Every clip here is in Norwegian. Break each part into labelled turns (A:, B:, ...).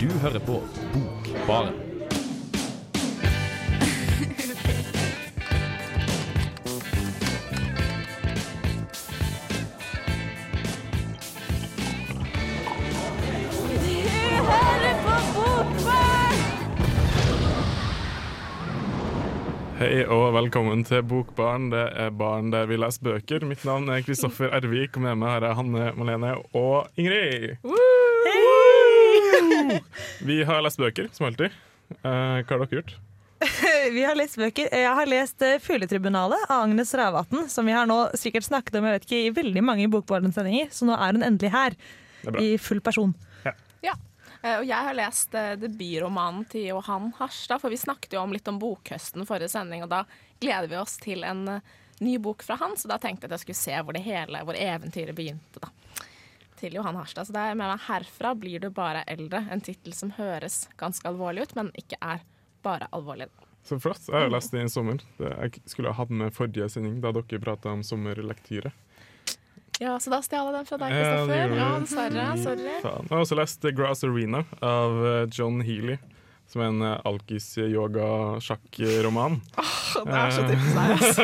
A: Du hører på Bokbaren.
B: Hei og velkommen til Bokbarn. Det er barn der vi leser bøker. Mitt navn er Kristoffer Ervik, og med meg har jeg Hanne Malene og Ingrid. Vi har lest bøker, som alltid. Eh, hva har dere gjort?
C: Vi har lest bøker. Jeg har lest eh, 'Fugletribunalet' av Agnes Ravatn, som vi har nå sikkert snakket om jeg vet ikke, i veldig mange Bokbarn-sendinger, så nå er hun endelig her.
B: Er.
C: I full person.
D: Ja, ja. og jeg har lest eh, debutromanen til Johan Harstad, for vi snakket jo om litt om bokhøsten forrige sending, og da gleder vi oss til en eh, ny bok fra han, så da tenkte jeg at jeg skulle se hvor det hele, hvor eventyret begynte, da. Til Johan Harstad. Så det er med meg 'Herfra blir du bare eldre', en tittel som høres ganske alvorlig ut, men ikke er bare alvorlig.
B: Så flott. Jeg har lest det i sommer. Det jeg skulle ha hatt med forrige sending, da dere prata om sommerlektyre.
D: Ja, så da stjal jeg den fra deg, Kristoffer. Ja, dessverre. Sorry.
B: Jeg har også lest The Grass Arena av eh, John Healy, som er en eh, alkis-yoga-sjakk-roman.
D: Det er så typisk deg, altså.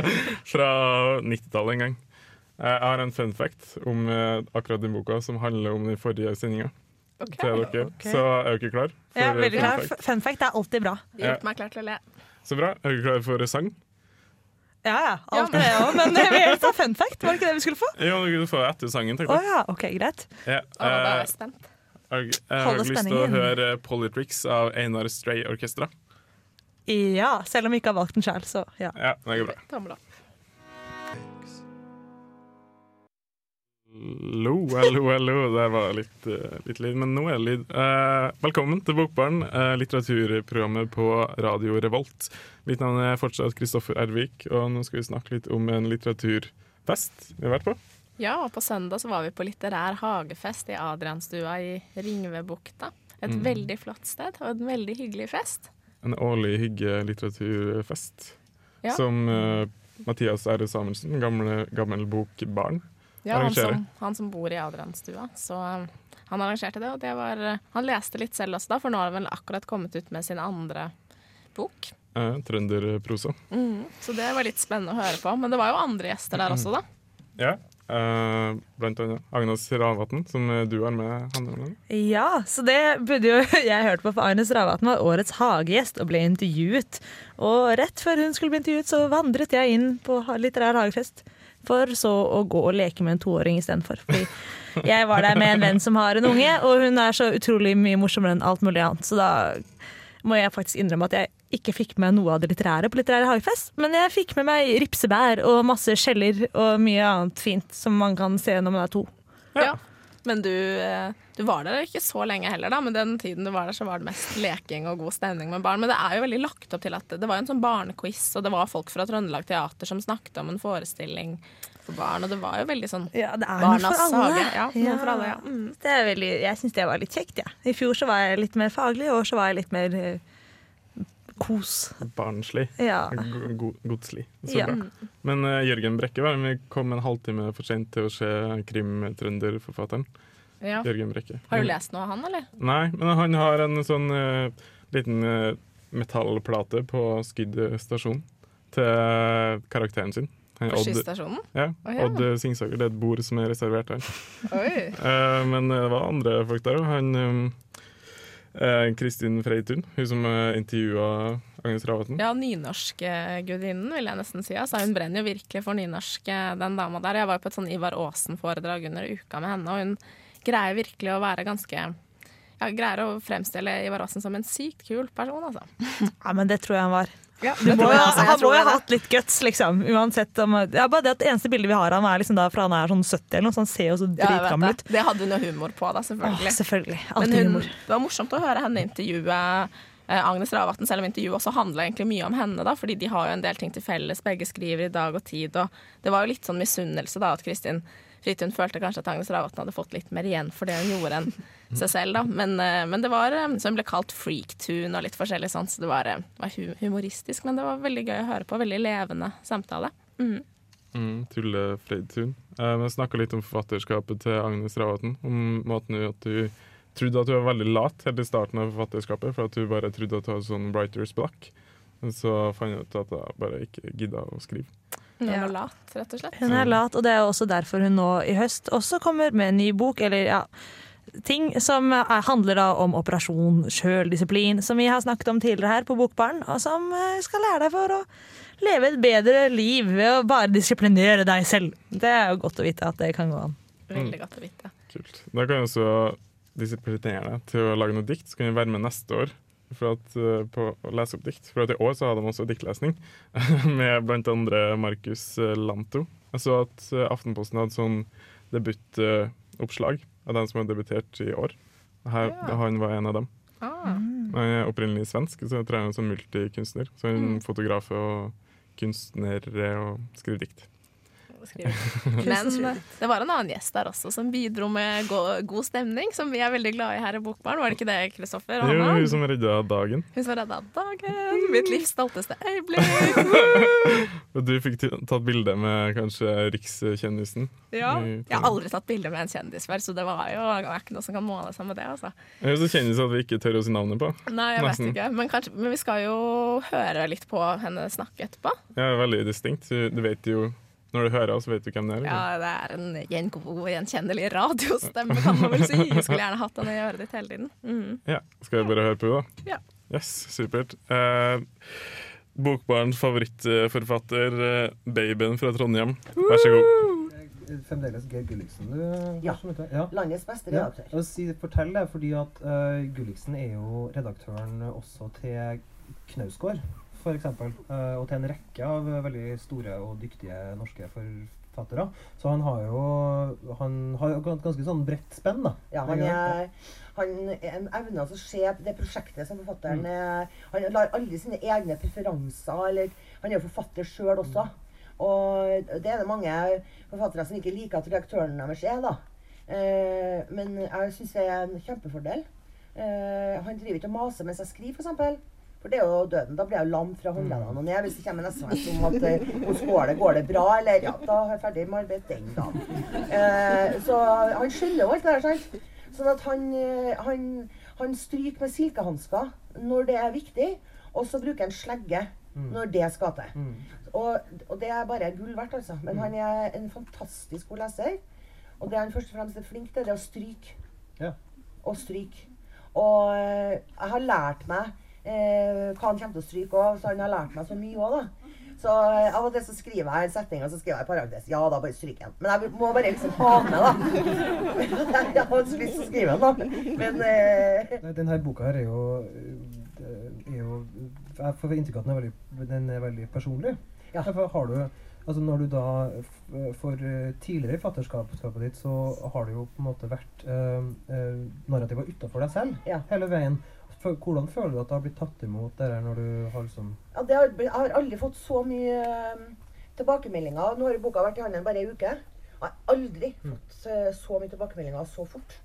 B: fra 90-tallet en gang. Eh, Jeg har en fun fact om eh, akkurat den boka, som handler om den forrige sendinga.
D: Okay.
B: Til dere.
C: Okay.
B: Så er dere klar? for,
C: Ja, veldig klar.
B: fun
C: fact? Fun fact er alltid bra.
D: Gjort meg klar til å le.
B: Så bra. Er dere klare for sang?
C: Ja ja,
D: Ja,
C: alltid det òg, men vi vil ta fun fact. Var det ikke det vi skulle få?
B: Jo, du får etter sangen. Takk.
C: Oh, ja, OK, greit.
B: Ja,
D: Oh, da er
B: eh,
D: jeg spent.
B: jeg jeg har lyst til å høre Politrix av Einar Stray Orkestra.
C: Ja, selv om vi ikke har valgt den sjøl, så ja.
B: Ja, det går bra. Hallo, hallo, hallo. Det var litt, eh, litt lyd, men nå er det lyd. Eh, velkommen til Bokbarn, eh, litteraturprogrammet på Radio Revolt. Mitt navn er fortsatt Kristoffer Ervik, og nå skal vi snakke litt om en litteraturfest vi har vært på.
D: Ja, og på søndag så var vi på litterær hagefest i Adrianstua i Ringvebukta. Et
B: Mm.
D: veldig flott sted og en veldig hyggelig fest.
B: En årlig hygge-litteraturfest
D: Ja.
B: som eh, Mathias R. Samuelsen, gamle, gammel bokbarn.
D: Ja, han som, han som bor i Adrianstua. Så um, han arrangerte det, og det var uh, Han leste litt selv også da, for nå har han vel akkurat kommet ut med sin andre bok.
B: Eh, Trønderprosa.
D: Så det var litt spennende å høre på. Men det var jo andre gjester der også, da.
B: Ja. Uh, blant annet Agnes Ravatn, som du har med. Hanne.
C: Ja, så det burde jo jeg hørt på, for Agnes Ravatn var årets hagegjest og ble intervjuet. Og rett før hun skulle bli intervjuet, så vandret jeg inn på litterær hagefest. For så å gå og leke med en toåring istedenfor. Fordi jeg var der med en venn som har en unge, og hun er så utrolig mye morsommere enn alt mulig annet. Så da må jeg faktisk innrømme at jeg ikke fikk med noe av det litterære på litterær hagefest. Men jeg fikk med meg ripsebær og masse skjeller og mye annet fint som man kan se når man er to.
D: Ja. Men du, eh, du var der ikke så lenge heller, da. Men den tiden du var der, så var det mest leking og god stemning med barn. Men det er jo veldig lagt opp til at det, var en sånn barnequiz, og det var folk fra Trøndelag Teater som snakket om en forestilling for barn, og det var jo veldig sånn
C: Ja, det er
D: Barnas
C: for alle.
D: hage. Ja, ja. for alle, ja. Mm.
C: Det er veldig, jeg syns det var litt kjekt. Ja. I fjor så var jeg litt mer faglig, og så var jeg litt mer eh, kos.
B: Barnslig.
C: Ja.
B: Go- go- Godslig. Så
C: Ja.
B: bra. Men uh, Jørgen Brekke var vi kom en halvtime for sent til å se krim-trønderforfatteren.
D: Ja.
B: Jørgen Brekke.
D: Har du lest noe av han, eller?
B: Nei, men han har en sånn uh, liten uh, metallplate på Skydd stasjon til karakteren sin. Han
D: På
B: Odd,
D: skysstasjonen?
B: ja,
D: Oh, ja.
B: Odd Singsaker. Det er et bord som er reservert
D: her.
B: Eh, men det var andre folk der òg. Han eh, Kristin Freitun, hun som uh, intervjua Agnes Ravatn.
D: Ja, nynorskgudinnen, vil jeg nesten si. Altså, hun brenner jo virkelig for nynorsk, eh, den dama der. Jeg var på et sånn Ivar Aasen-foredrag under uka med henne, og hun greier virkelig å være ganske ja, greier å fremstille Ivar Aasen som en sykt kul person, altså.
C: ja, men det tror jeg han var.
D: Ja,
C: må, jeg, altså, han må jo ha hatt litt guts, liksom. Uansett om, ja, bare det at eneste bildet vi har av ham, er liksom da fra han er sånn 70 eller noe, så han ser jo så dritgammel ut.
D: det. hadde hun jo humor på, da,
C: Åh,
D: selvfølgelig.
C: selvfølgelig.
D: Men hun,
C: humor.
D: det var morsomt å høre henne intervjue eh, Agnes Ravatn, selv om intervjuet også handla egentlig mye om henne, da, fordi de har jo en del ting til felles. Begge skriver i Dag og Tid, og det var jo litt sånn misunnelse da at Kristin Fridtun følte kanskje at Agnes Ravatn hadde fått litt mer igjen for det hun gjorde enn seg selv, da. Men, eh, men det var eh, Så hun ble kalt freaktune og litt forskjellig sånn, så det var, eh, var humoristisk, men det var veldig gøy å høre på. Veldig levende samtale. Mm.
B: Mm, Tulle Freidtun. Uh, vi snakka litt om forfatterskapet til Agnes Ravatn. Om måten at hun trodde at du var veldig lat helt i starten av forfatterskapet, for at du bare trodde at du hadde sånn writers block. Men så fant jeg ut at jeg bare ikke gidda å skrive.
D: Hun
C: Ja.
D: var lat, rett og slett.
C: Hun er lat, og det er også derfor hun nå i høst også kommer med en ny bok, eller ja Ting som er, handler da om operasjon sjøldisiplin, som vi har snakket om tidligere her på Bokbaren, og som eh, skal lære deg for å leve et bedre liv ved å bare disiplinere deg selv. Det er jo godt å vite at det kan gå an.
D: Veldig godt å vite.
B: Kult. Da kan du også disiplinere deg til å lage noe dikt, så kan du være med neste år at, eh, på å lese opp dikt. For at i år så hadde de også diktlesning, med blant andre Markus eh, Lanto. Jeg så at eh, Aftenposten hadde sånn debutoppslag av den som har debutert i år. Her,
D: Ja.
B: Han var en av dem.
D: Ah.
B: Han er opprinnelig svensk, så jeg tror han er en sånn multikunstner. Så han mm. fotograf og kunstner og skriver dikt.
D: Skriver. Men det var en annen gjest der også som bidro med go god stemning, som vi er veldig glad i her i Bokbarn. Var det ikke det, Kristoffer?
B: Er jo hun som redda dagen.
D: Hun som redda dagen. Mitt livs stolteste øyeblikk.
B: Og du fikk tatt bilde med kanskje rikskjendisen.
D: Ja. Jeg har aldri tatt bilde med en kjendis før, så det var jo det er ikke noe som kan måle seg med det. Altså.
B: Det er så kjendis at vi ikke tør å si navnet på.
D: Nei, jeg vet ikke. Men, kanskje, men vi skal jo høre litt på henne snakke etterpå.
B: Er veldig distinkt. Du, du vet jo Når du hører oss, vet du hvem det er. Eller?
D: Ja, det er en gjengod, gjenkjennelig radiostemme, kan man vel si. Jeg skulle gjerne hatt den i øret ditt hele tiden. Mm.
B: Ja, Skal vi bare høre på henne, da?
D: Ja.
B: Yes, supert. Eh, Bokbarns favorittforfatter, eh, babyen fra Trondheim. Vær så god.
E: Fremdeles Geir Gulliksen, du?
F: Ja.
E: som ja.
F: Landets beste redaktør.
E: Ja. si, fortell det, fordi at uh, Gulliksen er jo redaktøren også til Knausgård, eksempel. eh, og til en rekke av veldig store og dyktige norske forfattere. Så han har jo Han har et ganske sånn bredt spenn, da.
F: Ja, han er, han evner evne å se det prosjektet som forfatteren
E: Mm.
F: Han lar alle sine egne preferanser eller Han er jo forfatter sjøl også. Og det er det mange forfattere som ikke liker at redaktøren deres er, da. Eh, men jeg syns det er en kjempefordel. Eh, han driver ikke og maser mens jeg skriver, f.eks. For det er jo døden. Da blir jeg jo lam fra håndleddene og ned hvis det kommer en SMS om at eh, hos går det, går det bra, eller ja, da er jeg ferdig med arbeid den dagen. Eh, så han skylder jo alt det der, sant. Sånn at han, eh, han, han stryker med silkehansker når det er viktig, og så bruker han slegge når det skal til.
E: Mm.
F: Og, og det er bare gull verdt, altså. Men han er en fantastisk god leser. Og det han først og fremst er flink til, det er å stryke.
E: Ja.
F: Og stryke. Og eh, jeg har lært meg eh, hva han kommer til å stryke òg, så han har lært meg så mye òg, da. Så eh, av og til så skriver jeg en setning, og så skriver jeg parentes. Ja, da bare stryk den. Men jeg må bare liksom ha med, da. jeg har så lyst til å skrive den, da. Men eh,
E: Nei, Den her boka her er jo, eh, er jo Jeg får inntrykk av at den er veldig, den er veldig personlig.
F: Ja.
E: Derfor har du Altså Når du da For eh, tidligere i fatterskapet ditt så har det jo på en måte vært eh, narrativer utafor deg selv
F: Ja.
E: hele veien. Hvordan føler du at det har blitt tatt imot det der når du har liksom
F: Ja, det har, jeg har aldri fått så mye eh, tilbakemeldinger. Nå har boka vært i handelen bare ei uke. Jeg har aldri fått eh, så mye tilbakemeldinger så fort.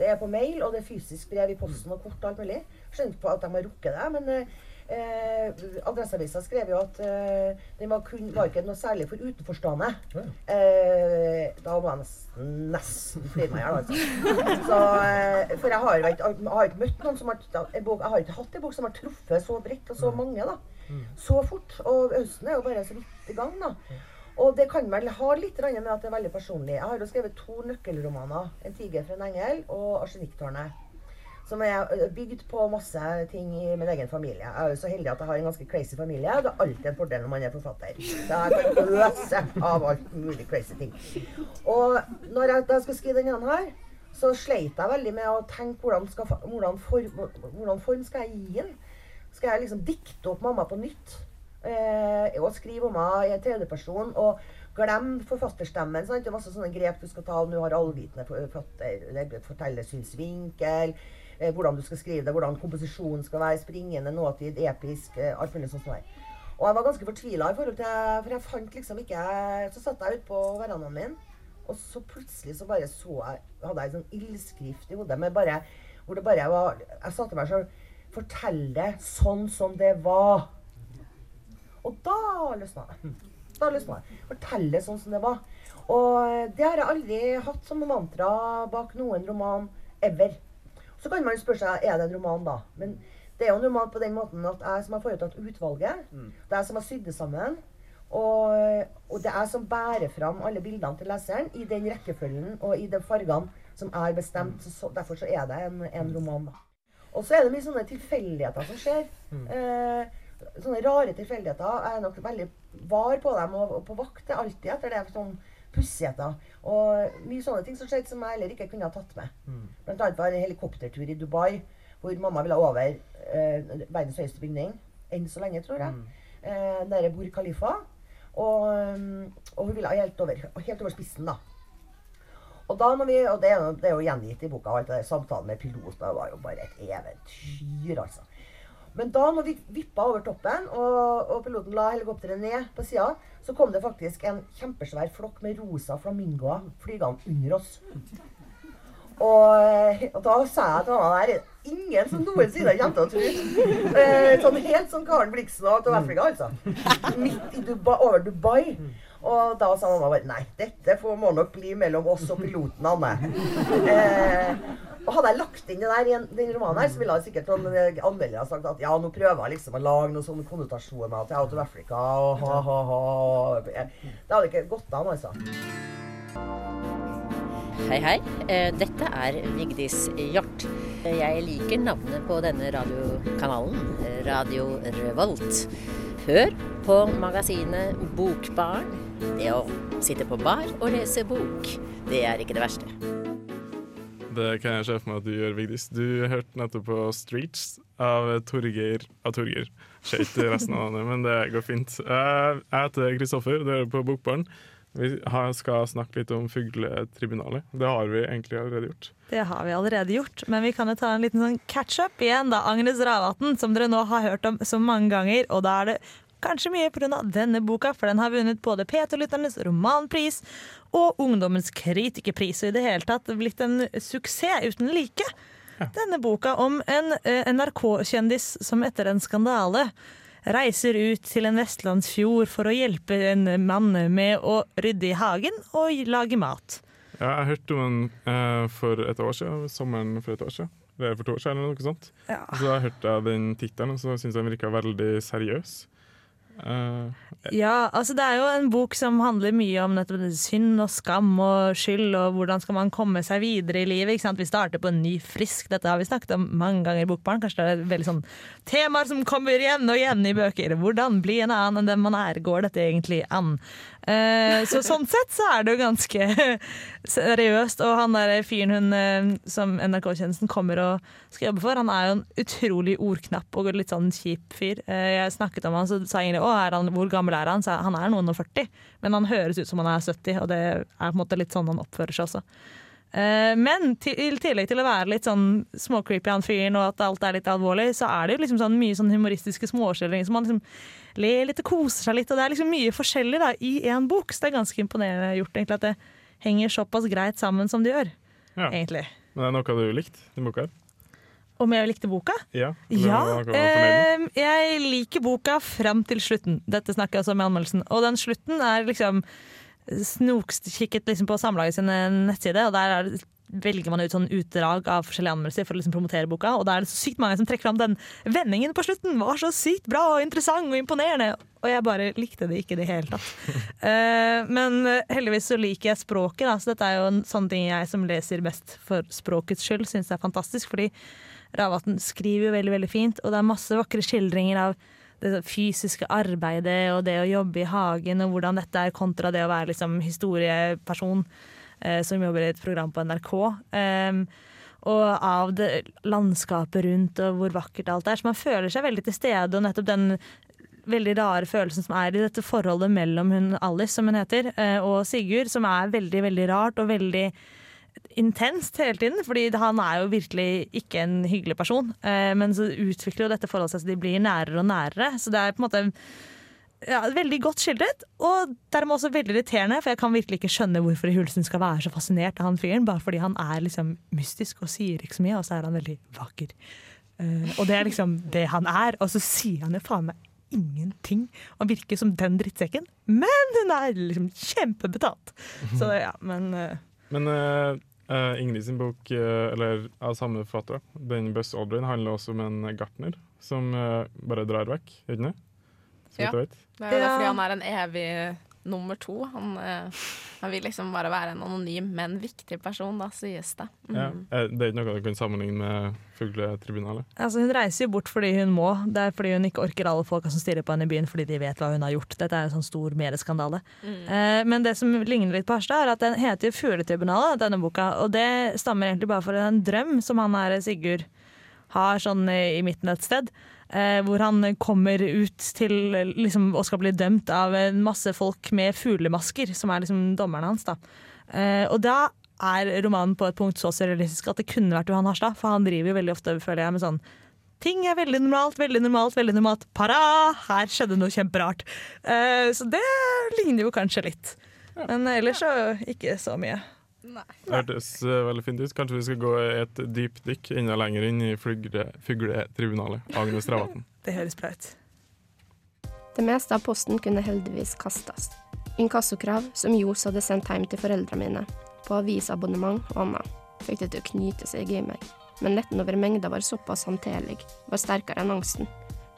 F: Det er på mail, og det er fysisk brev i posten og kort og alt mulig. Skjønner ikke på at de har rukket det, men eh, Adresseavisa skrev jo at eh, den var, kun, var ikke noe særlig for utenforstående. Eh, da må jeg nesten, nesten flire meg i hjel, altså. Så, eh, for jeg har, jeg har ikke møtt noen som har Jeg har ikke hatt en bok som har truffet så bredt og så mange. da. Så fort. Og høsten er jo bare så vidt i gang. da. Og det kan vel ha litt med at det er veldig personlig. Jeg har jo skrevet to nøkkelromaner. 'En tiger fra en engel' og 'Arsenikktårnet'. Som er ø, bygd på masse ting i min egen familie. Jeg er jo så heldig at jeg har en ganske crazy familie. Det er alltid en fordel når man er forfatter. Så jeg kan øse av alt mulig crazy ting. Og når jeg, da skal skrive denne her, så sleit jeg veldig med å tenke hvordan, skal, hvordan, form, hvordan form skal jeg gi den. Skal jeg liksom dikte opp mamma på nytt? Eh, og skrive om henne i en tredjeperson? Og glemme forfatterstemmen? Sant? Det er masse sånne grep du skal ta. Nå har allvitende forfatter det forteller synsvinkel. Eh, hvordan du skal skrive det, hvordan komposisjonen skal være. Springende, nåtid, episk. Eh, alt mulig sånt. det. Og jeg var ganske fortvila i forhold til For jeg fant liksom ikke Så satt jeg ute på verandaen min, og så plutselig så bare så jeg Hadde jeg en sånn ildskrift i hodet med bare Hvor det bare var Jeg sa til meg sjøl Fortell det sånn som det var. Og da løsna det. Da løsna det. Fortell det sånn som det var. Og det har jeg aldri hatt som mantra bak noen roman ever. Så kan man spørre seg er det en roman, da. Men det er jo en roman på den måten at jeg som har foretatt utvalget, det er jeg som har sydd det sammen. Og, og det er jeg som bærer fram alle bildene til leseren i den rekkefølgen og i de fargene som er bestemt. Så, så, derfor så er det en, en roman, da. Og så er det mye sånne tilfeldigheter som skjer. Eh, sånne rare tilfeldigheter. Jeg er nok veldig var på dem og, og på vakt alltid etter det. sånn pussigheter. Og mye sånne ting som skjedde som jeg heller ikke kunne ha tatt med. Blant annet var det en helikoptertur i Dubai hvor mamma ville over eh, verdens høyeste bygning. Enn så lenge, tror jeg. Eh, nede Bur Khalifa. Og, um, og hun ville helt over, helt over spissen, da. Og, da når vi, og det, det er jo gjengitt i boka, alt det der samtalen med piloten var jo bare et eventyr, altså. Men da når vi vippa over toppen, og, og piloten la helikopteret ned på sida, så kom det faktisk en kjempesvær flokk med rosa flamingoer flygende under oss. Og, og da sa jeg til han der Ingen som noensinne kommer til å tro. Eh, sånn helt som Karen Blixen og Afrika, altså. Midt Dubai, over Dubai. Og da sa mamma bare Nei, dette må nok bli mellom oss og piloten, Anne. Eh, og hadde jeg lagt inn det der i en, den romanen her, så ville jeg sikkert eh, anmeldere sagt at ja, nå prøver jeg liksom å lage noen sånne konnotasjoner til Out of Africa og ha-ha-ha. Det hadde ikke gått an, altså.
G: Hei, hei. Eh, Dette er Vigdis Hjort. Jeg liker navnet på denne radiokanalen, Radio Revolt. Hør på magasinet Bokbarn. Det å sitte på bar og lese bok, det er ikke det verste.
B: Det kan jeg se for meg at du gjør, Vigdis. Du hørte nettopp på Streets av Torgeir av Torgeir. Skjøt resten av navnet, men det går fint. Jeg heter Kristoffer, du hører på Bokbarn. Vi skal snakke litt om Fugletribunalet. Det har vi egentlig allerede gjort.
C: Det har vi allerede gjort, men vi kan jo ta en liten sånn catch-up igjen, da. Agnes Ravatn, som dere nå har hørt om så mange ganger. Og da er det kanskje mye pga. denne boka, for den har vunnet både P2-lytternes romanpris og Ungdommens kritikerpris. Og i det hele tatt blitt en suksess uten like. Denne boka om en eh, NRK-kjendis som etter en skandale reiser ut til en vestlandsfjord for å hjelpe en mann med å rydde i hagen og lage mat.
B: Ja, jeg hørte om den eh, for et år siden, sommeren for et år siden. Det er for to år siden, eller noe sånt.
C: Ja.
B: Så da hørte jeg den tittelen, og så syntes jeg den virka veldig seriøs. Eh,
C: Ja, altså det er jo en bok som handler mye om synd og skam og skyld, og hvordan skal man komme seg videre i livet. ikke sant? Vi starter på en ny frisk, dette har vi snakket om mange ganger i Bokbarn. Kanskje det er veldig sånn temaer som kommer igjen og igjen i bøker. Hvordan bli en annen enn den man er? Går dette egentlig an? Uh, så sånn sett så er det jo ganske seriøst. Og han der fyren hun eh, som NRK-tjenesten kommer og skal jobbe for, han er jo en utrolig ordknapp og litt sånn kjip fyr. Uh, jeg snakket om han, så sa egentlig er han, hvor gammel er han? Så han er noen og 40, men han høres ut som han er 70, og det er på en måte litt sånn han oppfører seg også. Eh, Men i tillegg til å være litt sånn småcreepy han fyren, og at alt er litt alvorlig, så er det jo liksom sånn mye sånn humoristiske småskildringer som man liksom ler litt og koser seg litt. Og det er liksom mye forskjellig da, i én bok, så det er ganske imponerende gjort egentlig at det henger såpass greit sammen som det gjør.
B: ja.
C: egentlig.
B: Men det er noe du likte i boka? her?
C: Om jeg likte boka?
B: Ja?
C: Ja, eh, jeg liker boka fram til slutten. Dette snakker jeg også om i anmeldelsen. Og den slutten er liksom snokkikket liksom på Samlaget sin nettside, og der er det, velger man ut sånn utdrag av forskjellige anmeldelser for å liksom promotere boka, og da er det så sykt mange som trekker fram den vendingen på slutten. Var så sykt bra og interessant og imponerende. Og jeg bare likte det ikke i det hele tatt. Eh, men heldigvis så liker jeg språket, da, så dette er jo en sånn ting jeg som leser mest for språkets skyld, syns er fantastisk. fordi Ravatn skriver jo veldig veldig fint, og det er masse vakre skildringer av det fysiske arbeidet og det å jobbe i hagen, og hvordan dette er kontra det å være liksom historieperson eh, som jobber i et program på NRK. Um, og av det landskapet rundt og hvor vakkert alt er. Så man føler seg veldig til stede, og nettopp den veldig rare følelsen som er i dette forholdet mellom hun Alice, som hun heter, eh, og Sigurd, som er veldig, veldig rart og veldig intenst hele tiden, fordi han er jo virkelig ikke en hyggelig person. Eh, men så utvikler jo dette forholdet seg så de blir nærere og nærere. Så det er på en måte ja, veldig godt skildret, og dermed også veldig irriterende, for jeg kan virkelig ikke skjønne hvorfor Hulsen skal være så fascinert av han fyren, bare fordi han er liksom mystisk og sier ikke så mye, og så er han veldig vakker. Eh, og det er liksom det han er, og så sier han jo faen meg ingenting. Han virker som den drittsekken, men hun er liksom kjempebetalt. Så ja, men eh,
B: Men eh, Eh, Ingrid sin bok, uh, eller av samme forfatter, den Buzz Aldrin, handler også om en gartner som uh, bare drar vekk, ikke sant?
D: Ja. Det er fordi han er en evig nummer to. Han, eh, han vil liksom bare være en anonym, men viktig person, da, sies det. Mm.
B: Ja. Eh, Det er ikke noe du kan sammenligne med Fugletribunalet.
H: Altså, hun reiser jo bort fordi hun må. Det er fordi hun ikke orker alle folka som stirrer på henne i byen fordi de vet hva hun har gjort. Dette er en sånn stor medieskandale. Eh, men det som ligner litt på Harstad, er at den heter jo Fugletribunalet, denne boka. Og det stammer egentlig bare fra en drøm som han her Sigurd har sånn i i midten et sted. Eh, hvor han kommer ut til liksom, og skal bli dømt av en masse folk med fuglemasker, som er liksom dommerne hans. da. Eh, og da er romanen på et punkt så surrealistisk at det kunne vært Johan Harstad, for han driver jo veldig ofte, føler jeg, med sånn Ting er veldig normalt, veldig normalt, veldig normalt. Para! Her skjedde noe kjemperart. Eh, så det ligner jo kanskje litt. Men ellers så ikke så mye.
B: Det hørtes eh, veldig fint ut. Kanskje vi skal gå et dypdykk enda lenger inn i fugle, Fugletribunalet. Agnes Ravatn.
H: Det høres bra ut.
I: Det meste av posten kunne heldigvis kastes. Inkassokrav som Johs hadde sendt hjem til foreldrene mine, på avisabonnement og annet, fikk det til å knyte seg i meg. Men letten over mengda var såpass håndterlig, var sterkere enn angsten.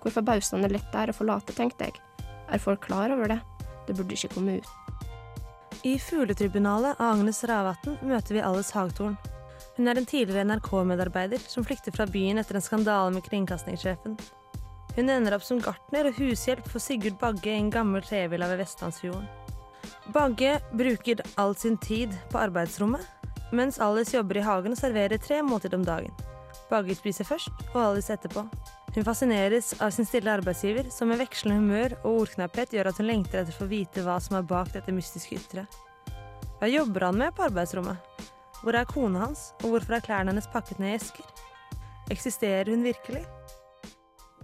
I: Hvor forbausende lett det er å forlate, tenkte jeg. Er folk klar over det? Det burde ikke komme ut.
H: I Fugletribunalet av Agnes Ravatn møter vi Alice Hagtorn. Hun er en tidligere NRK-medarbeider som flykter fra byen etter en skandale med kringkastingssjefen. Hun ender opp som gartner og hushjelp for Sigurd Bagge i en gammel trevilla ved Vestlandsfjorden. Bagge bruker all sin tid på arbeidsrommet, mens Alice jobber i hagen og serverer tre måltider om dagen. Bagge spiser først, og Alice etterpå. Hun fascineres av sin stille arbeidsgiver, som med vekslende humør og ordknapphet gjør at hun lengter etter å få vite hva som er bak dette mystiske ytre. Hva jobber han med på arbeidsrommet? Hvor er kona hans, og hvorfor er klærne hennes pakket ned i esker? Eksisterer hun virkelig?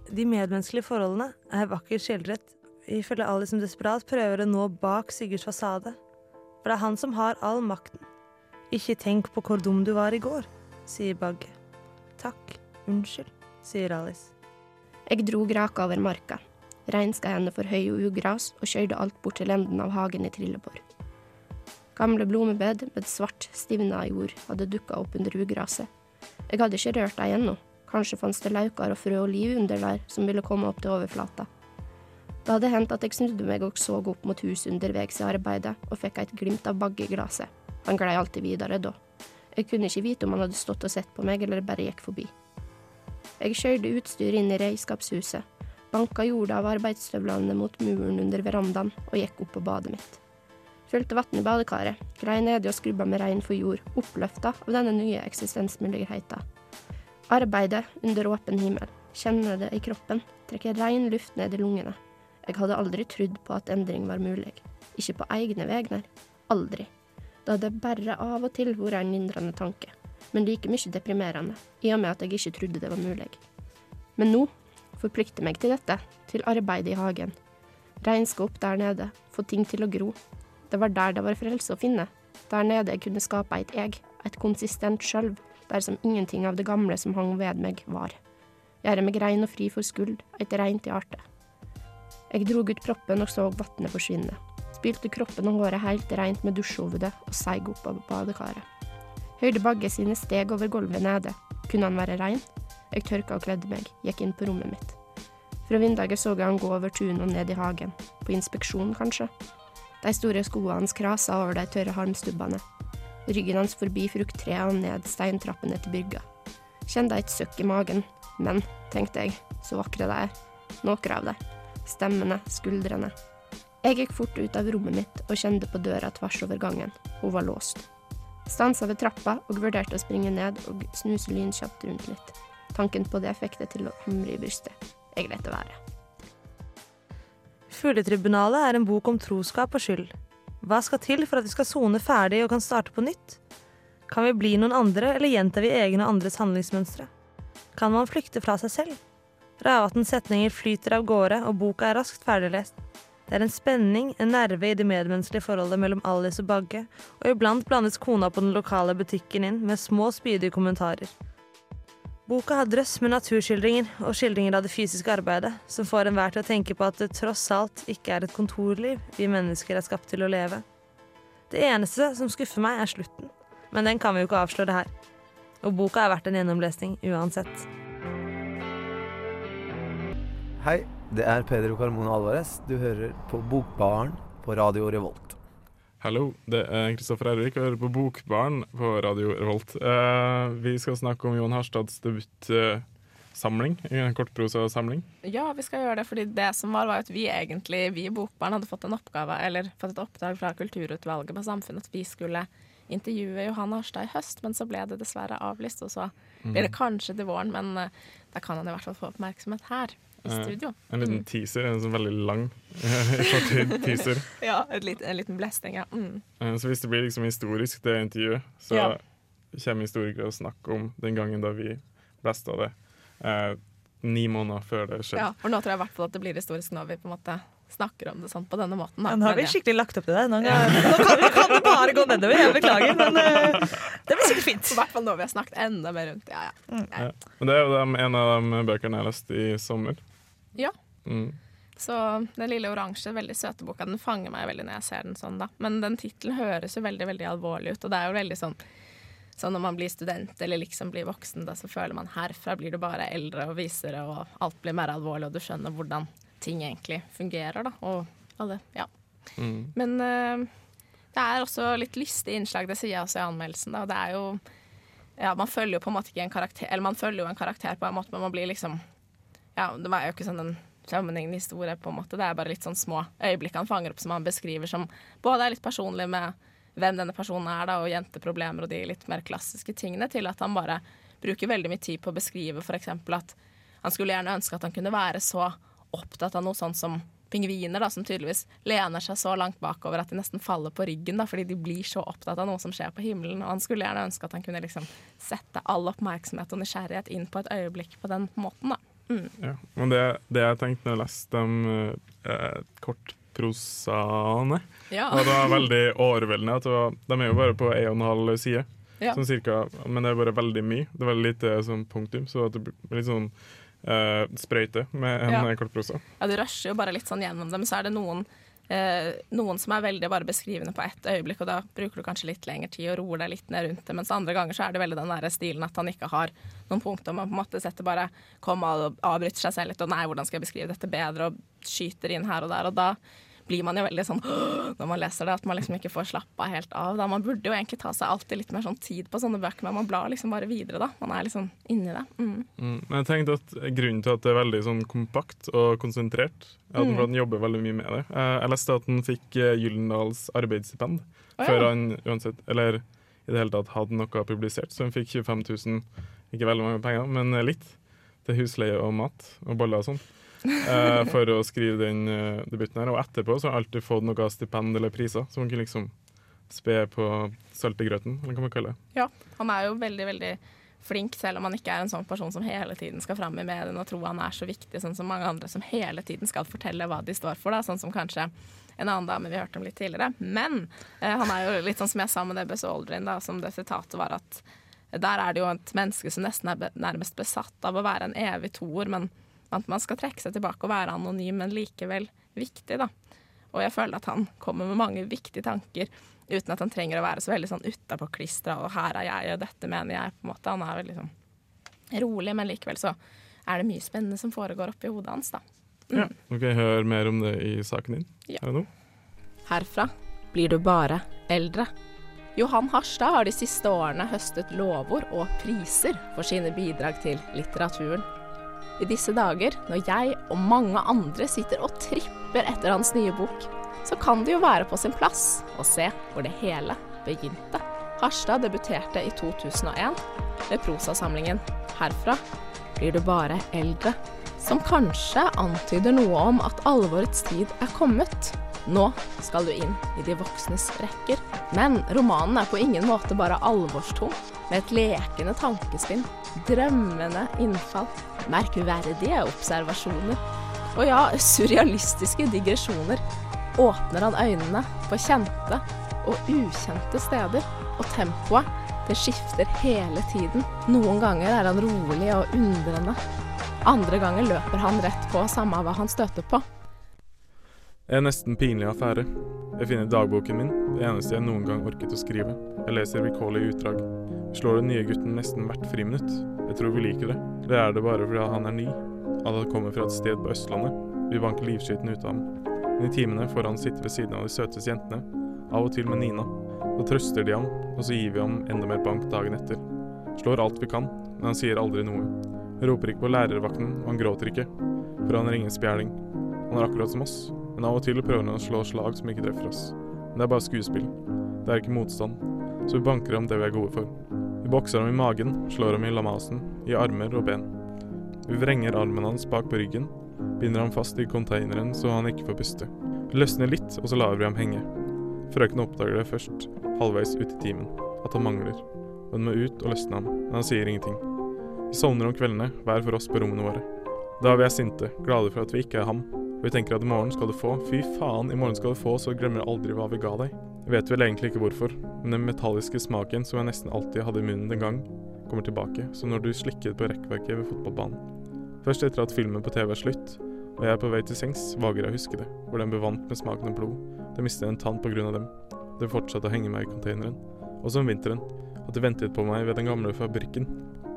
H: De medmenneskelige forholdene er vakkert skildret, ifølge Alice som desperat prøver å nå bak Sigurds fasade. For det er han som har all makten. Ikke tenk på hvor dum du var i går, sier Bagge. Takk, unnskyld, sier Alice.
I: Jeg dro graka over marka. Reinskeiene for høy og ugras, og kjørte alt bort til enden av hagen i Trillebår. Gamle blomebed med svart, stivna jord hadde dukka opp under ugraset. Jeg hadde ikke rørt dem ennå. Kanskje fantes det lauker og frø og liv under der som ville komme opp til overflata. Det hadde hendt at jeg snudde meg og så opp mot huset underveis i arbeidet, og fikk et glimt av Bagge i glasset. Han glei alltid videre da. Jeg kunne ikke vite om han hadde stått og sett på meg, eller bare gikk forbi. Jeg skjøyde utstyr inn i redskapshuset, banka jorda av arbeidsstøvlene mot muren under verandaen og gikk opp på badet mitt. Fylte vann i badekaret, grei nedi og skrubba med regn for jord, oppløfta av denne nye eksistensmuligheten. Arbeidet under åpen himmel, kjenne det i kroppen, trekke rein luft ned i lungene. Jeg hadde aldri trodd på at endring var mulig. Ikke på egne vegner. Aldri. Det hadde bare av og til vært en lindrende tanke, men like mye deprimerende, i og med at jeg ikke trodde det var mulig. Men nå forplikter meg til dette, til arbeidet i hagen. Regnskap der nede, få ting til å gro. Det var der det var frelse å finne. Der nede jeg kunne skape et eg, et konsistent sjølv, der som ingenting av det gamle som hang ved meg, var. Gjøre meg rein og fri for skuld, et reint hjerte. Jeg drog ut proppen og så vannet forsvinne. Spilte kroppen og håret helt reint med dusjhovedet og seig opp av badekaret. Høyde Bagge sine steg over gulvet nede. Kunne han være rein? Jeg tørka og kledde meg, gikk inn på rommet mitt. Fra vinduet så jeg han gå over tunet og ned i hagen. På inspeksjon, kanskje. De store skoene hans krasa over de tørre halmstubbene. Ryggen hans forbi frukttreet og ned steintrappene til brygga. Kjente et søkk i magen. Men, tenkte jeg, så vakre de er. Noen av dem. Stemmene, skuldrene. Jeg gikk fort ut av rommet mitt og kjente på døra tvers over gangen. Hun var låst. Stansa ved trappa og vurderte å springe ned og snuse lynkjapt rundt litt. Tanken på det fikk det til å humre i brystet. Jeg lot det være.
H: Fugletribunalet er en bok om troskap og skyld. Hva skal til for at vi skal sone ferdig og kan starte på nytt? Kan vi bli noen andre, eller gjentar vi egne og andres handlingsmønstre? Kan man flykte fra seg selv? Ravatns setninger flyter av gårde, og boka er raskt ferdiglest. Det er en spenning, en nerve i det medmenneskelige forholdet mellom Alice og Bagge, og iblant blandes kona på den lokale butikken inn med små, spydige kommentarer. Boka har drøss med naturskildringer og skildringer av det fysiske arbeidet, som får enhver til å tenke på at det tross alt ikke er et kontorliv vi mennesker er skapt til å leve. Det eneste som skuffer meg, er slutten.
C: Men den kan vi jo ikke avsløre her. Og boka er verdt en gjennomlesning uansett.
J: Hei, det er Pedro Carmona Alvarez. Du hører på Bokbaren på Radio Revolt.
B: Hallo, det er Kristoffer Ervik og hører på Bokbarn på Radio Revolt. Eh, vi skal snakke om Johan Harstads debutsamling, en kortprosasamling.
D: Ja, vi skal gjøre det, fordi det som var, var at vi egentlig, vi i Bokbarn hadde fått en oppgave, eller fått et oppdrag fra Kulturutvalget på Samfunnet at vi skulle intervjue Johan Harstad i høst, men så ble det dessverre avlyst, og så blir det kanskje til våren, men eh, da kan han i hvert fall få oppmerksomhet her i
B: Eh,
D: studio.
B: En liten teaser, en sånn veldig lang teaser.
D: Ja, et lit, en liten blesting, ja. Mm.
B: Eh, Så hvis det blir liksom historisk, det intervjuet, så
D: Ja.
B: kommer historikere og snakker om den gangen da vi blesta det. Eh, ni måneder før det skjedde.
D: Ja, for nå tror jeg i hvert fall at det blir historisk når vi på en måte snakker om det sånn på denne måten. Da.
C: Ja, nå har vi skikkelig lagt opp til det. Nå, kan, nå kan det bare gå nedover. Jeg beklager, men uh, det blir sikkert fint.
D: I hvert fall når vi har snakket enda mer rundt. Ja, ja.
B: Ja. Men det er jo de, en av de bøkene jeg leste i sommer.
D: Ja.
B: Mm.
D: Så den lille oransje, veldig søte boka, den fanger meg veldig når jeg ser den sånn, da. Men den tittelen høres jo veldig, veldig alvorlig ut, og det er jo veldig sånn Sånn når man blir student eller liksom blir voksen, da, så føler man herfra blir du bare eldre og visere, og alt blir mer alvorlig, og du skjønner hvordan ting egentlig fungerer, da. Og alle, ja.
B: Mm.
D: Men uh, det er også litt lystig innslag, det sier jeg også i anmeldelsen. Da. og Det er jo Ja, man følger jo på en måte ikke en karakter Eller man følger jo en karakter på en måte, men man blir liksom Ja, det var jo ikke sånn en sammenhengende historie, på en måte. Det er bare litt sånn små øyeblikk han fanger opp som han beskriver som både er litt personlig med hvem denne personen er, da, og jenteproblemer og de litt mer klassiske tingene, til at han bare bruker veldig mye tid på å beskrive f.eks. at han skulle gjerne ønske at han kunne være så opptatt av noe sånn som pingviner, da, som tydeligvis lener seg så langt bakover at de nesten faller på ryggen, da, fordi de blir så opptatt av noe som skjer på himmelen. Og han skulle gjerne ønske at han kunne liksom sette all oppmerksomhet og nysgjerrighet inn på et øyeblikk på den måten. da.
B: Ja. Men det, det jeg tenkte når jeg leste de eh, kortprosaene,
D: Ja.
B: det var veldig overveldende var, de er jo bare på en og en halv side.
D: Ja.
B: Sånn cirka, men det er bare veldig mye. Det er veldig lite sånn punktum, så det blir litt sånn eh, sprøyte med en
D: Ja.
B: eh, kortprosa.
D: Ja, du rusher jo bare litt sånn gjennom dem, så er det noen, eh, noen som er veldig bare beskrivende på ett øyeblikk, og da bruker du kanskje litt lengre tid og roer deg litt ned rundt det, mens andre ganger så er det veldig den der stilen at han ikke har noen punkter, man på en måte setter bare kom og avbryter seg selv litt, og nei, hvordan skal jeg beskrive dette bedre, og skyter inn her og der, og da blir man jo veldig sånn når man leser det, at man liksom ikke får slappa helt av. Da. Man burde jo egentlig ta seg alltid litt mer sånn tid på sånne bøker, men man blar liksom bare videre, da. Man er liksom inni det. Mm.
B: Mm. Men jeg tenkte at grunnen til at det er veldig sånn kompakt og konsentrert, er at
D: Mm.
B: han jobber veldig mye med det. Eh, Jeg leste at han fikk Gyllendals arbeidsstipend
D: oh, ja.
B: før han uansett, eller i det hele tatt hadde noe publisert, så han fikk 25 000, ikke veldig mange penger, men eh, litt, til husleie og mat og boller og sånn. Eh, for å skrive den eh, debuten her. Og etterpå så har han alltid fått noe stipend eller priser, så han kunne liksom spe på saltegrøten, eller hva man kaller det.
D: Ja, han er jo veldig, veldig flink, selv om han ikke er en sånn person som hele tiden skal fram i mediene og tro han er så viktig, sånn som mange andre som hele tiden skal fortelle hva de står for, da, sånn som kanskje en annen dame vi hørte om litt tidligere. Men eh, han er jo litt sånn som jeg sa med Debbes Aldrin, da, som det sitatet var at der er det jo et menneske som nesten er nærmest besatt av å være en evig toer, men at man skal trekke seg tilbake og være anonym, men likevel viktig, da. Og jeg føler at han kommer med mange viktige tanker uten at han trenger å være så veldig sånn utapå klistra og 'her er jeg, og dette mener jeg'. på en måte. Han er veldig sånn rolig, men likevel så er det mye spennende som foregår oppi hodet hans, da.
B: Ja. Ok, Hør mer om det i saken din.
D: Ja.
B: Er det nå?
D: Herfra blir du bare eldre. Johan Harstad har de siste årene høstet lovord og priser for sine bidrag til litteraturen. I disse dager, når jeg og mange andre sitter og tripper etter hans nye bok, så kan det jo være på sin plass å se hvor det hele begynte. Harstad debuterte i 2001 med prosasamlingen 'Herfra blir du bare eldre', som kanskje antyder noe om at alvorets tid er kommet. Nå skal du inn i de voksnes rekker. Men romanen er på ingen måte bare alvorstom, med et lekende tankespinn, drømmende innfall, merkverdige observasjoner og ja, surrealistiske digresjoner åpner han øynene på kjente og ukjente steder, og tempoet det skifter hele tiden. Noen ganger er han rolig og undrende. Andre ganger løper han rett på, samme hva han støter på.
B: er nesten pinlig affære. Jeg finner dagboken min, det eneste jeg noen gang orket å skrive. Jeg leser vilkårlige utdrag. Vi slår den nye gutten nesten hvert friminutt. Jeg tror vi liker det. Det er det bare fordi han er ny. At han kommer fra et sted på Østlandet. Vi banker livskiten ut av ham. Men i timene får han sitte ved siden av de søteste jentene. Av og til med Nina. Så trøster de ham, og så gir vi ham enda mer bank dagen etter. Slår alt vi kan, men han sier aldri noe. Han roper ikke på lærervakten, og han gråter ikke. For han er ingen spjæling. Han er akkurat som oss, men av og til prøver han å slå slag som ikke treffer oss. Men det er bare skuespill. Det er ikke motstand. Så vi banker ham det vi er gode for. Vi bokser ham i magen, slår ham i lamasen, i armer og ben. Vi vrenger armen hans bak på ryggen, binder ham fast i containeren så han ikke får puste. Vi løsner litt, og så lar vi ham henge. Frøken oppdager det først, halvveis ut i timen, at han mangler. Hun må ut og løsne ham, men han sier ingenting. Vi sovner om kveldene, hver for oss på rommene våre. Da vi er sinte, glade for at vi ikke er ham, vi tenker at i morgen skal du få, fy faen, i morgen skal du få, så glemmer du aldri hva vi ga deg. Jeg vet vel egentlig ikke hvorfor, men den metalliske smaken som jeg nesten alltid hadde i munnen den gang, kommer tilbake, som når du slikket på rekkverket ved fotballbanen. Først etter at filmen på TV er slutt, og jeg er på vei til sengs, vager jeg å huske det, hvor den ble vant med smaken av blod. Det mistet en tann på grunn av dem. Det fortsatte å henge meg i containeren. og som vinteren, at de ventet på meg ved den gamle fabrikken.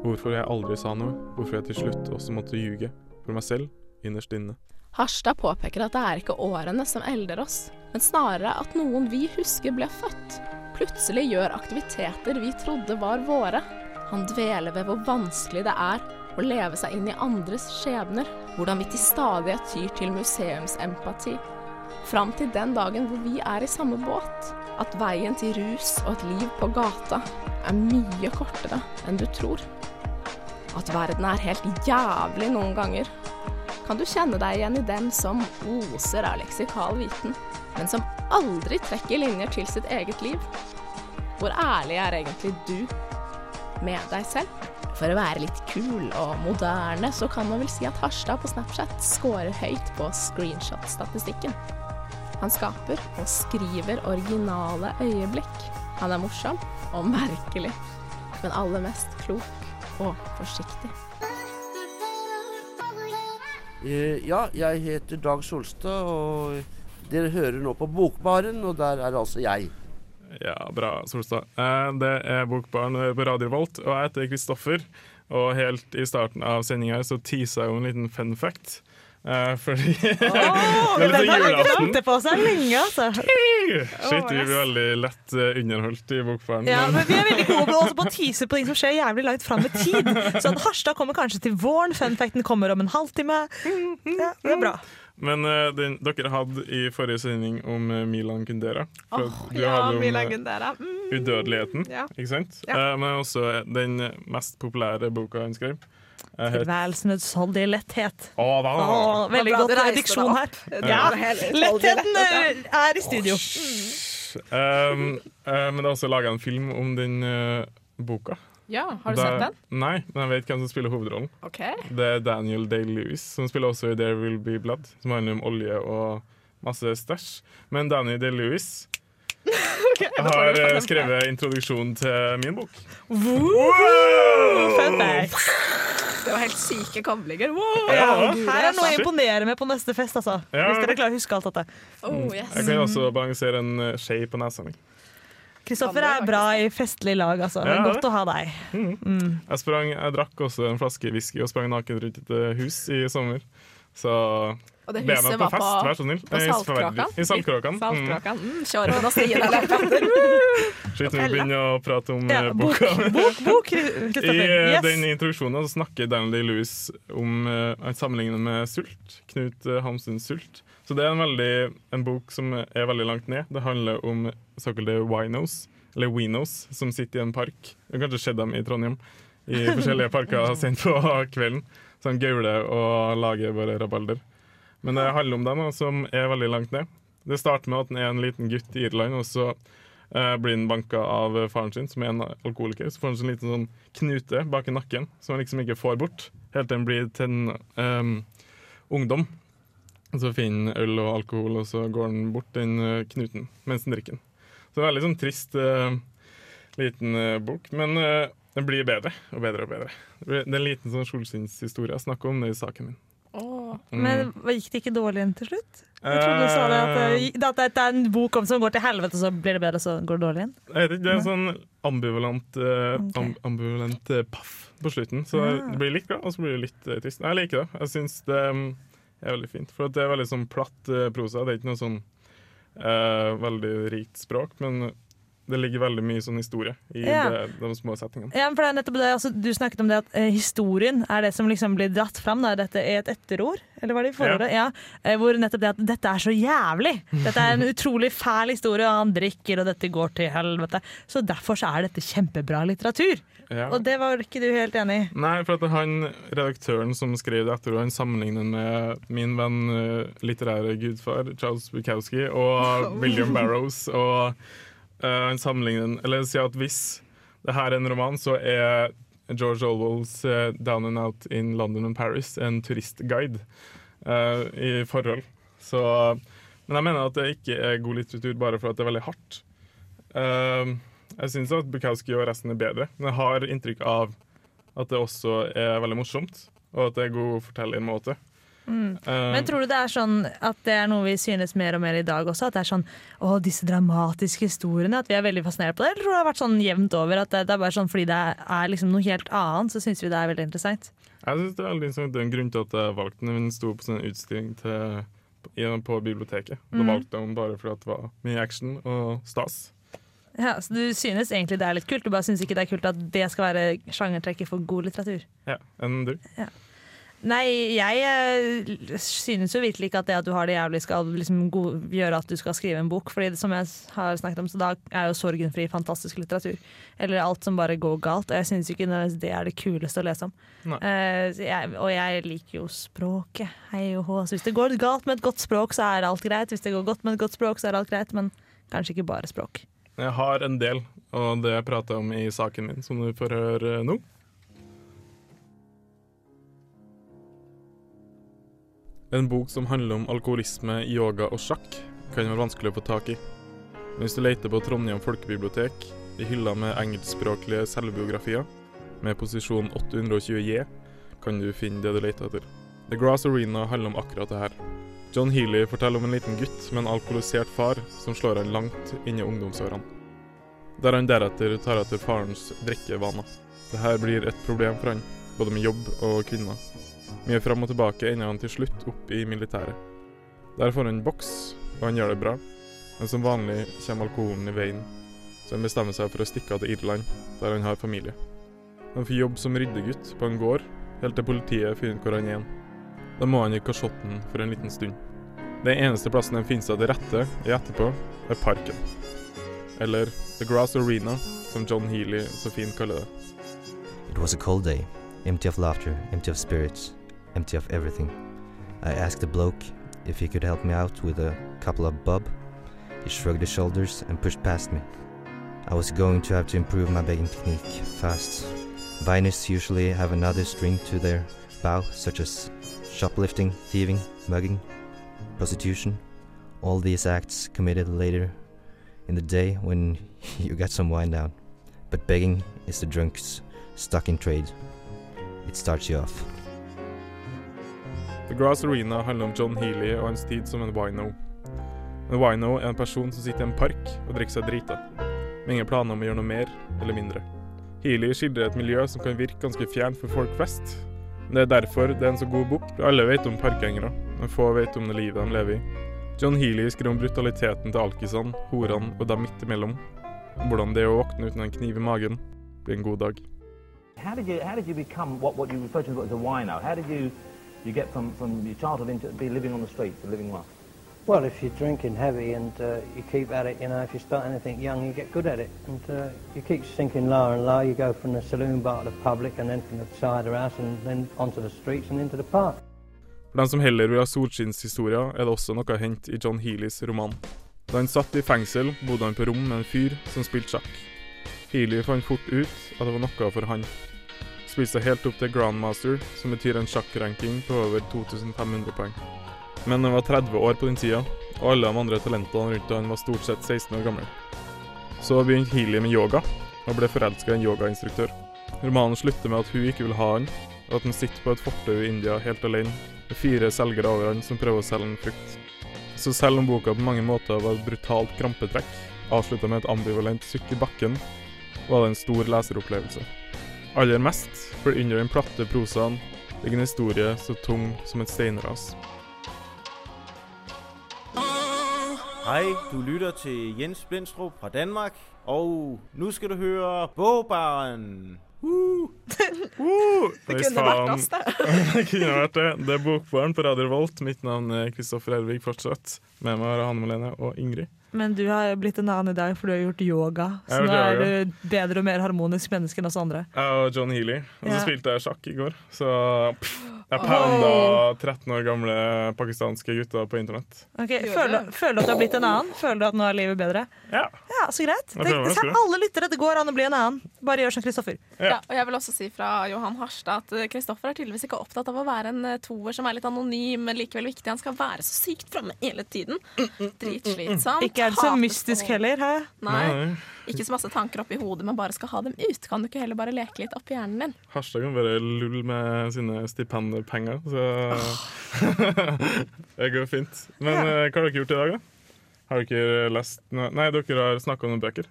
B: Hvorfor jeg aldri sa noe, hvorfor jeg til slutt også måtte ljuge. For meg selv, innerst inne.
D: Harstad påpeker at det er ikke årene som elder oss, men snarere at noen vi husker ble født, plutselig gjør aktiviteter vi trodde var våre. Han dveler ved hvor vanskelig det er å leve seg inn i andres skjebner, hvordan vi til stadighet tyr til museumsempati. Fram til den dagen hvor vi er i samme båt. At veien til rus og et liv på gata er mye kortere enn du tror. At verden er helt jævlig noen ganger. Kan du kjenne deg igjen i dem som oser av leksikal viten, men som aldri trekker linjer til sitt eget liv? Hvor ærlig er egentlig du med deg selv? For å være litt kul og moderne, så kan man vel si at Harstad på Snapchat scorer høyt på screenshot-statistikken. Han skaper og skriver originale øyeblikk. Han er morsom og merkelig, men aller mest klok og forsiktig.
K: Eh, Ja, jeg heter Dag Solstad, og dere hører nå på Bokbaren, og der er altså jeg.
B: Ja, bra, Solstad. Eh, Det er Bokbaren på Radio Volt, og jeg heter Kristoffer. Og helt i starten av sendinga så teasa jeg jo en liten fun fact. Eh, fordi det er litt sånn julaften.
C: på seg lenge, altså.
B: Shit, vi blir veldig lett eh, underholdt i Bokfaren.
C: Ja,
B: men-
C: Vi er veldig gode på, også på å tease på ting som skjer jævlig langt fram i tid. Så at Harstad kommer kanskje til våren, funfacten kommer om en halvtime. Ja, det er bra.
B: Men uh, den dere hadde i forrige sending om Milan Kundera du
D: ja,
B: om,
D: Milan Kundera. Mm.
B: Udødeligheten,
D: Ja.
B: ikke sant?
D: Ja.
B: Men også den mest populære boka han skrev.
C: Tilværelsen utsoldige letthet.
B: Å, hva?
C: Åh, veldig godt
D: deg
C: her. Ja, lettheten eh, er i studio.
B: Um, uh, men det er også laga en film om den uh, boka.
D: Ja, har du
B: det,
D: sett den?
B: Nei, men jeg vet hvem som spiller hovedrollen.
D: Okay.
B: Det er Daniel Day-Lewis, som spiller også i There Will Be Blood, som handler om olje og masse stæsj. Men Daniel Day-Lewis har eh, skrevet introduksjonen til min bok.
C: Fun fact.
D: Det var helt syke koblinger. Wow!
C: Ja, her er noe å imponere med på neste fest, altså.
B: Ja.
C: Hvis dere klarer å huske alt dette.
D: Oh, yes.
B: Jeg kan også balansere en eh, skje på nesa mi.
C: Kristoffer er bra i festlig lag, altså. Det
B: Ja, det.
C: godt å ha deg. Mm.
B: Jeg, sprang, jeg drakk også en flaske whisky og sprang naken rundt et eh, hus i sommer. Så
D: Og det
B: be
D: huset
B: meg på fest,
D: på-
B: vær så snill.
D: på
B: Eh,
D: Saltkråkan?
B: I Saltkråkan. Mm.
D: Saltkråkan. Mm.
B: Shit, vi begynner å prate om
C: Ja,
B: eh,
C: bok,
B: boka.
C: bok, bok,
B: I eh,
C: Yes.
B: den introduksjonen så snakker Daniel Day-Lewis om uh, Han sammenligner med Sult. Knut Hamsuns Sult. Så det er en, veldig, en bok som er veldig langt ned. Det handler om såkalte winos, eller winos, som sitter i en park. Du har kanskje sett dem i Trondheim. I forskjellige parker sent på kvelden. Som gaule og lager bare rabalder. Men det handler om dem som er veldig langt ned. Det starter med at han er en liten gutt i Irland, og så eh, blir han banka av faren sin, som er en alkoholiker. Så får han sånn liten sånn knute bak i nakken som han liksom ikke får bort, helt til han blir til en ehm, ungdom. Så finner han øl og alkohol, og så går han bort den eh, knuten mens han drikker den. Så det er en veldig sånn trist eh, liten eh, bok, men eh, den blir bedre og bedre og bedre. Det er en liten sånn solskinnshistorie. Jeg snakker om det i saken min. Mm.
C: Men gikk det ikke dårlig inn til slutt? Jeg trodde du sa det at, det- at det er en bok om som går til helvete, så blir det bedre, så går det dårlig inn.
B: Jeg vet ikke, Det er en sånn ambivalent, eh, am ambivalent eh, paff på slutten. Så
C: Ah.
B: det blir litt bra, og så blir det litt eh, trist. Jeg liker det. Jeg syns det mm, er veldig fint. For det er veldig sånn platt eh, prosa. Det er ikke noe sånn eh, veldig rikt språk, men det ligger veldig mye sånn historie i
C: Ja.
B: de, de små settingene.
C: Ja, for det er nettopp det, altså, Du snakket om det at eh, historien er det som liksom blir dratt fram. Da. Dette er et etterord, eller var det i forordet? Ja. Eh, hvor nettopp det at dette er så jævlig. Dette er en utrolig fæl historie, og han drikker, og dette går til helvete. Så derfor så er dette kjempebra litteratur.
B: Ja.
C: Og det var ikke du helt enig i?
B: Nei, for at han redaktøren som skrev det etter, han sammenligner med min venn eh, litterære gudfar Charles Bukowski og William Barrows. Og han sammenligner Eller sier at hvis det her er en roman, så er George Orwells eh, 'Down and Out in London and Paris' en turistguide uh, i forhold. Så, men jeg mener at det ikke er god litteratur bare for at det er veldig hardt. Uh, jeg syns at Bukowski og resten er bedre, men jeg har inntrykk av at det også er veldig morsomt, og at det er god fortellermåte.
C: Mm. Men tror du det er sånn at det er noe vi synes mer og mer i dag også? At det er sånn å, disse dramatiske historiene, at vi er veldig fascinert på det? Eller tror du det har vært sånn jevnt over? At det, det er bare sånn fordi det er liksom noe helt annet, så syns vi det er veldig interessant?
B: Jeg synes det er veldig interessant. Det er en grunn til at jeg valgte den. Den sto på sånn utstilling til, på biblioteket. Da
C: Mm.
B: valgte jeg den bare fordi det var mye action og stas.
C: Ja, så Du synes egentlig det er litt kult, du bare synes ikke det er kult at det skal være sjangertrekket for god litteratur?
B: Ja, Enn du?
C: Nei, jeg eh, synes jo virkelig ikke at det at du har det jævlig skal liksom gjøre at du skal skrive en bok. Fordi det, som jeg har snakket om, så da er jo sorgenfri fantastisk litteratur. Eller alt som bare går galt. Og jeg synes ikke nødvendigvis det er det kuleste å lese om. Jeg, og jeg liker jo språket. Hei og hå. Så hvis det går galt med et godt språk, så er alt greit. Hvis det går godt med et godt språk, så er alt greit. Men kanskje ikke bare språk.
B: Jeg har en del, og det prater jeg om i saken min, som du får høre nå. En bok som handler om alkoholisme, yoga og sjakk, kan være vanskelig å få tak i. Men hvis du leter på Trondheim folkebibliotek, i hylla med engelskspråklige selvbiografier, med posisjon 820J, kan du finne det du leter etter. The Grass Arena handler om akkurat det her. John Healy forteller om en liten gutt med en alkoholisert far som slår han langt inn i ungdomsårene. Der han deretter tar etter farens drikkevaner. Dette blir et problem for han, både med jobb og kvinner. Mye fram og tilbake ender han til slutt opp i militæret. Der får han en boks, og han gjør det bra. Men som vanlig kommer alkoholen i veien, så han bestemmer seg for å stikke av til Irland, der han har familie. Han får jobb som ryddegutt på en gård, helt til politiet finner ut hvor han er. Da må han i kasjotten for en liten stund. Den eneste plassen han finner seg til rette i etterpå, er parken. Eller The Grass Arena, som John Healy så fint kaller det.
L: It was a cold day, empty of laughter, empty of spirits, empty of everything. I asked the bloke if he could help me out with a couple of bob. He shrugged his shoulders and pushed past me. I was going to have to improve my begging technique fast. Viners usually have another string to their bow, such as shoplifting, thieving, mugging, prostitution. All these acts committed later in the day when you got some wine down. But begging is the drunk's stuck in trade. It starts you off.
B: The Grass Arena handler om John Healy og hans tid som en wino. En wino er en person som sitter i en park og drikker seg drita, med ingen planer om å gjøre noe mer eller mindre. Healy skildrer et miljø som kan virke ganske fjernt for folk flest. Det er derfor det er en så god bok. Alle vet om parkgjengere, men få vet om det livet de lever i. John Healy skriver om brutaliteten til alkisene, horene og dem midt imellom. Hvordan det å våkne uten en kniv i magen blir en god dag.
M: How did you how did you wino? How did you you get from, from your childhood into be living on the streets and living rough?
N: Well, if you're drinking heavy and uh, you keep at it, you know, if you start anything young, you get good at it. And uh, you keep sinking lower and lower. You go from the saloon bar to the public and then from the cider house and then onto the streets and into the park.
B: For dem som heller vil ha solskinnshistorier, er det også noe å hente i John Healys roman. Da han satt i fengsel, bodde han på rom med en fyr som spilte sjakk. Healy fant fort ut at det var noe for han. Spilte seg helt opp til Grandmaster, som betyr en sjakkranking på over 2500 poeng. Men han var 30 år på den tida, og alle de andre talentene rundt han var stort sett 16 år gamle. Så begynte Healy med yoga, og ble forelska i en yogainstruktør. Romanen slutter med at hun ikke vil ha han, og at han sitter på et fortau i India helt alene, med fire selgere over han som prøver å selge en frukt. Så selv om boka på mange måter var et brutalt krampetrekk, avslutta med et ambivalent sukk i bakken, var det en stor leseropplevelse. Aller mest fordi under den platte prosaen ligger en historie så tung som et steinras.
O: Hej, du lytter til Jens Blindstrup fra Danmark, og nu skal du høre Bogbaren. Uh.
B: Det kunne vært oss, det. det kunne vært det. Det er Bokbaren på Radio Volt. Mitt navn er Kristoffer Ervik fortsatt. Med meg har jeg Hanne Malene og Ingrid.
C: Men du har blitt en annen i dag, for du har gjort yoga. Så nå er
B: yoga.
C: du bedre og mer harmonisk menneske enn oss andre.
B: Jeg og John Healy. Og så
C: Ja.
B: spilte jeg sjakk i går. Så pff, jeg pounda 13 år gamle pakistanske gutter på internett.
C: Ok, føler, føler du at du har blitt en annen? Føler du at nå er livet bedre?
B: Ja.
C: ja så greit. Det, det alle lyttere, det går an å bli en annen. Bare gjør som Kristoffer.
D: Ja. og jeg vil også si fra Johan Harstad at eh, Kristoffer er tydeligvis ikke opptatt av å være en eh, toer som er litt anonym, men likevel viktig. Han skal være så sykt framme hele tiden. Dritslitsomt.
C: Ikke er det så mystisk heller, hæ?
D: Nei.
B: Nei.
D: Ikke så masse tanker oppi hodet, men bare skal ha dem ut. Kan du ikke heller bare leke litt oppi hjernen din?
B: Hashtag kan være lull med sine stipendpenger, så det går fint. Men
C: Ja.
B: eh, hva har dere gjort i dag, da? Har dere lest noe Nei, dere har snakka om noen bøker.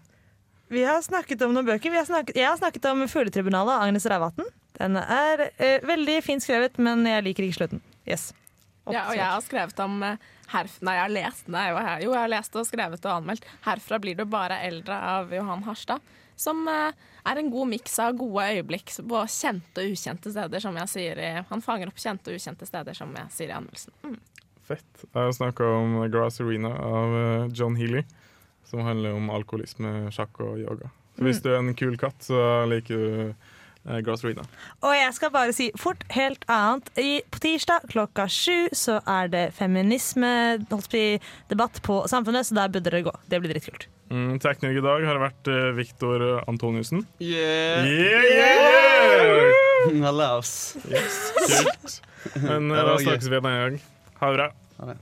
C: Vi har snakket om noen bøker. Vi har snakket, jeg har snakket om 'Fugletribunalet' av Agnes Reivatn. Den er uh, veldig fint skrevet, men jeg liker ikke slutten. Yes.
D: Ja, og jeg har skrevet om eh, herf... Nei, jeg har lest den. jo, jeg- har lest og skrevet og anmeldt 'Herfra blir du bare eldre' av Johan Harstad. Som eh, er en god miks av gode øyeblikk på kjente og ukjente steder, som jeg sier i Han fanger opp kjente og ukjente steder, som jeg sier i anmeldelsen. Mm.
B: Fett. Jeg har snakka om Grass Arena av eh, John Healy, som handler om alkoholisme, sjakk og yoga. Så hvis
C: Mm.
B: du er en kul katt, så liker du Eh, Glasruina.
C: Og jeg skal bare si fort helt annet. I, på tirsdag klokka sju så er det feminisme-debatt på Samfunnet, så der burde dere gå. Det blir dritkult.
B: Mm, tekniker i dag har vært eh, uh, Viktor Antoniussen.
P: Yeah!
B: yeah, yeah, yeah!
P: Hallaus.
B: Yes, kult. Men eh, da snakkes vi en annen gang. Ha det bra.
P: Ha det.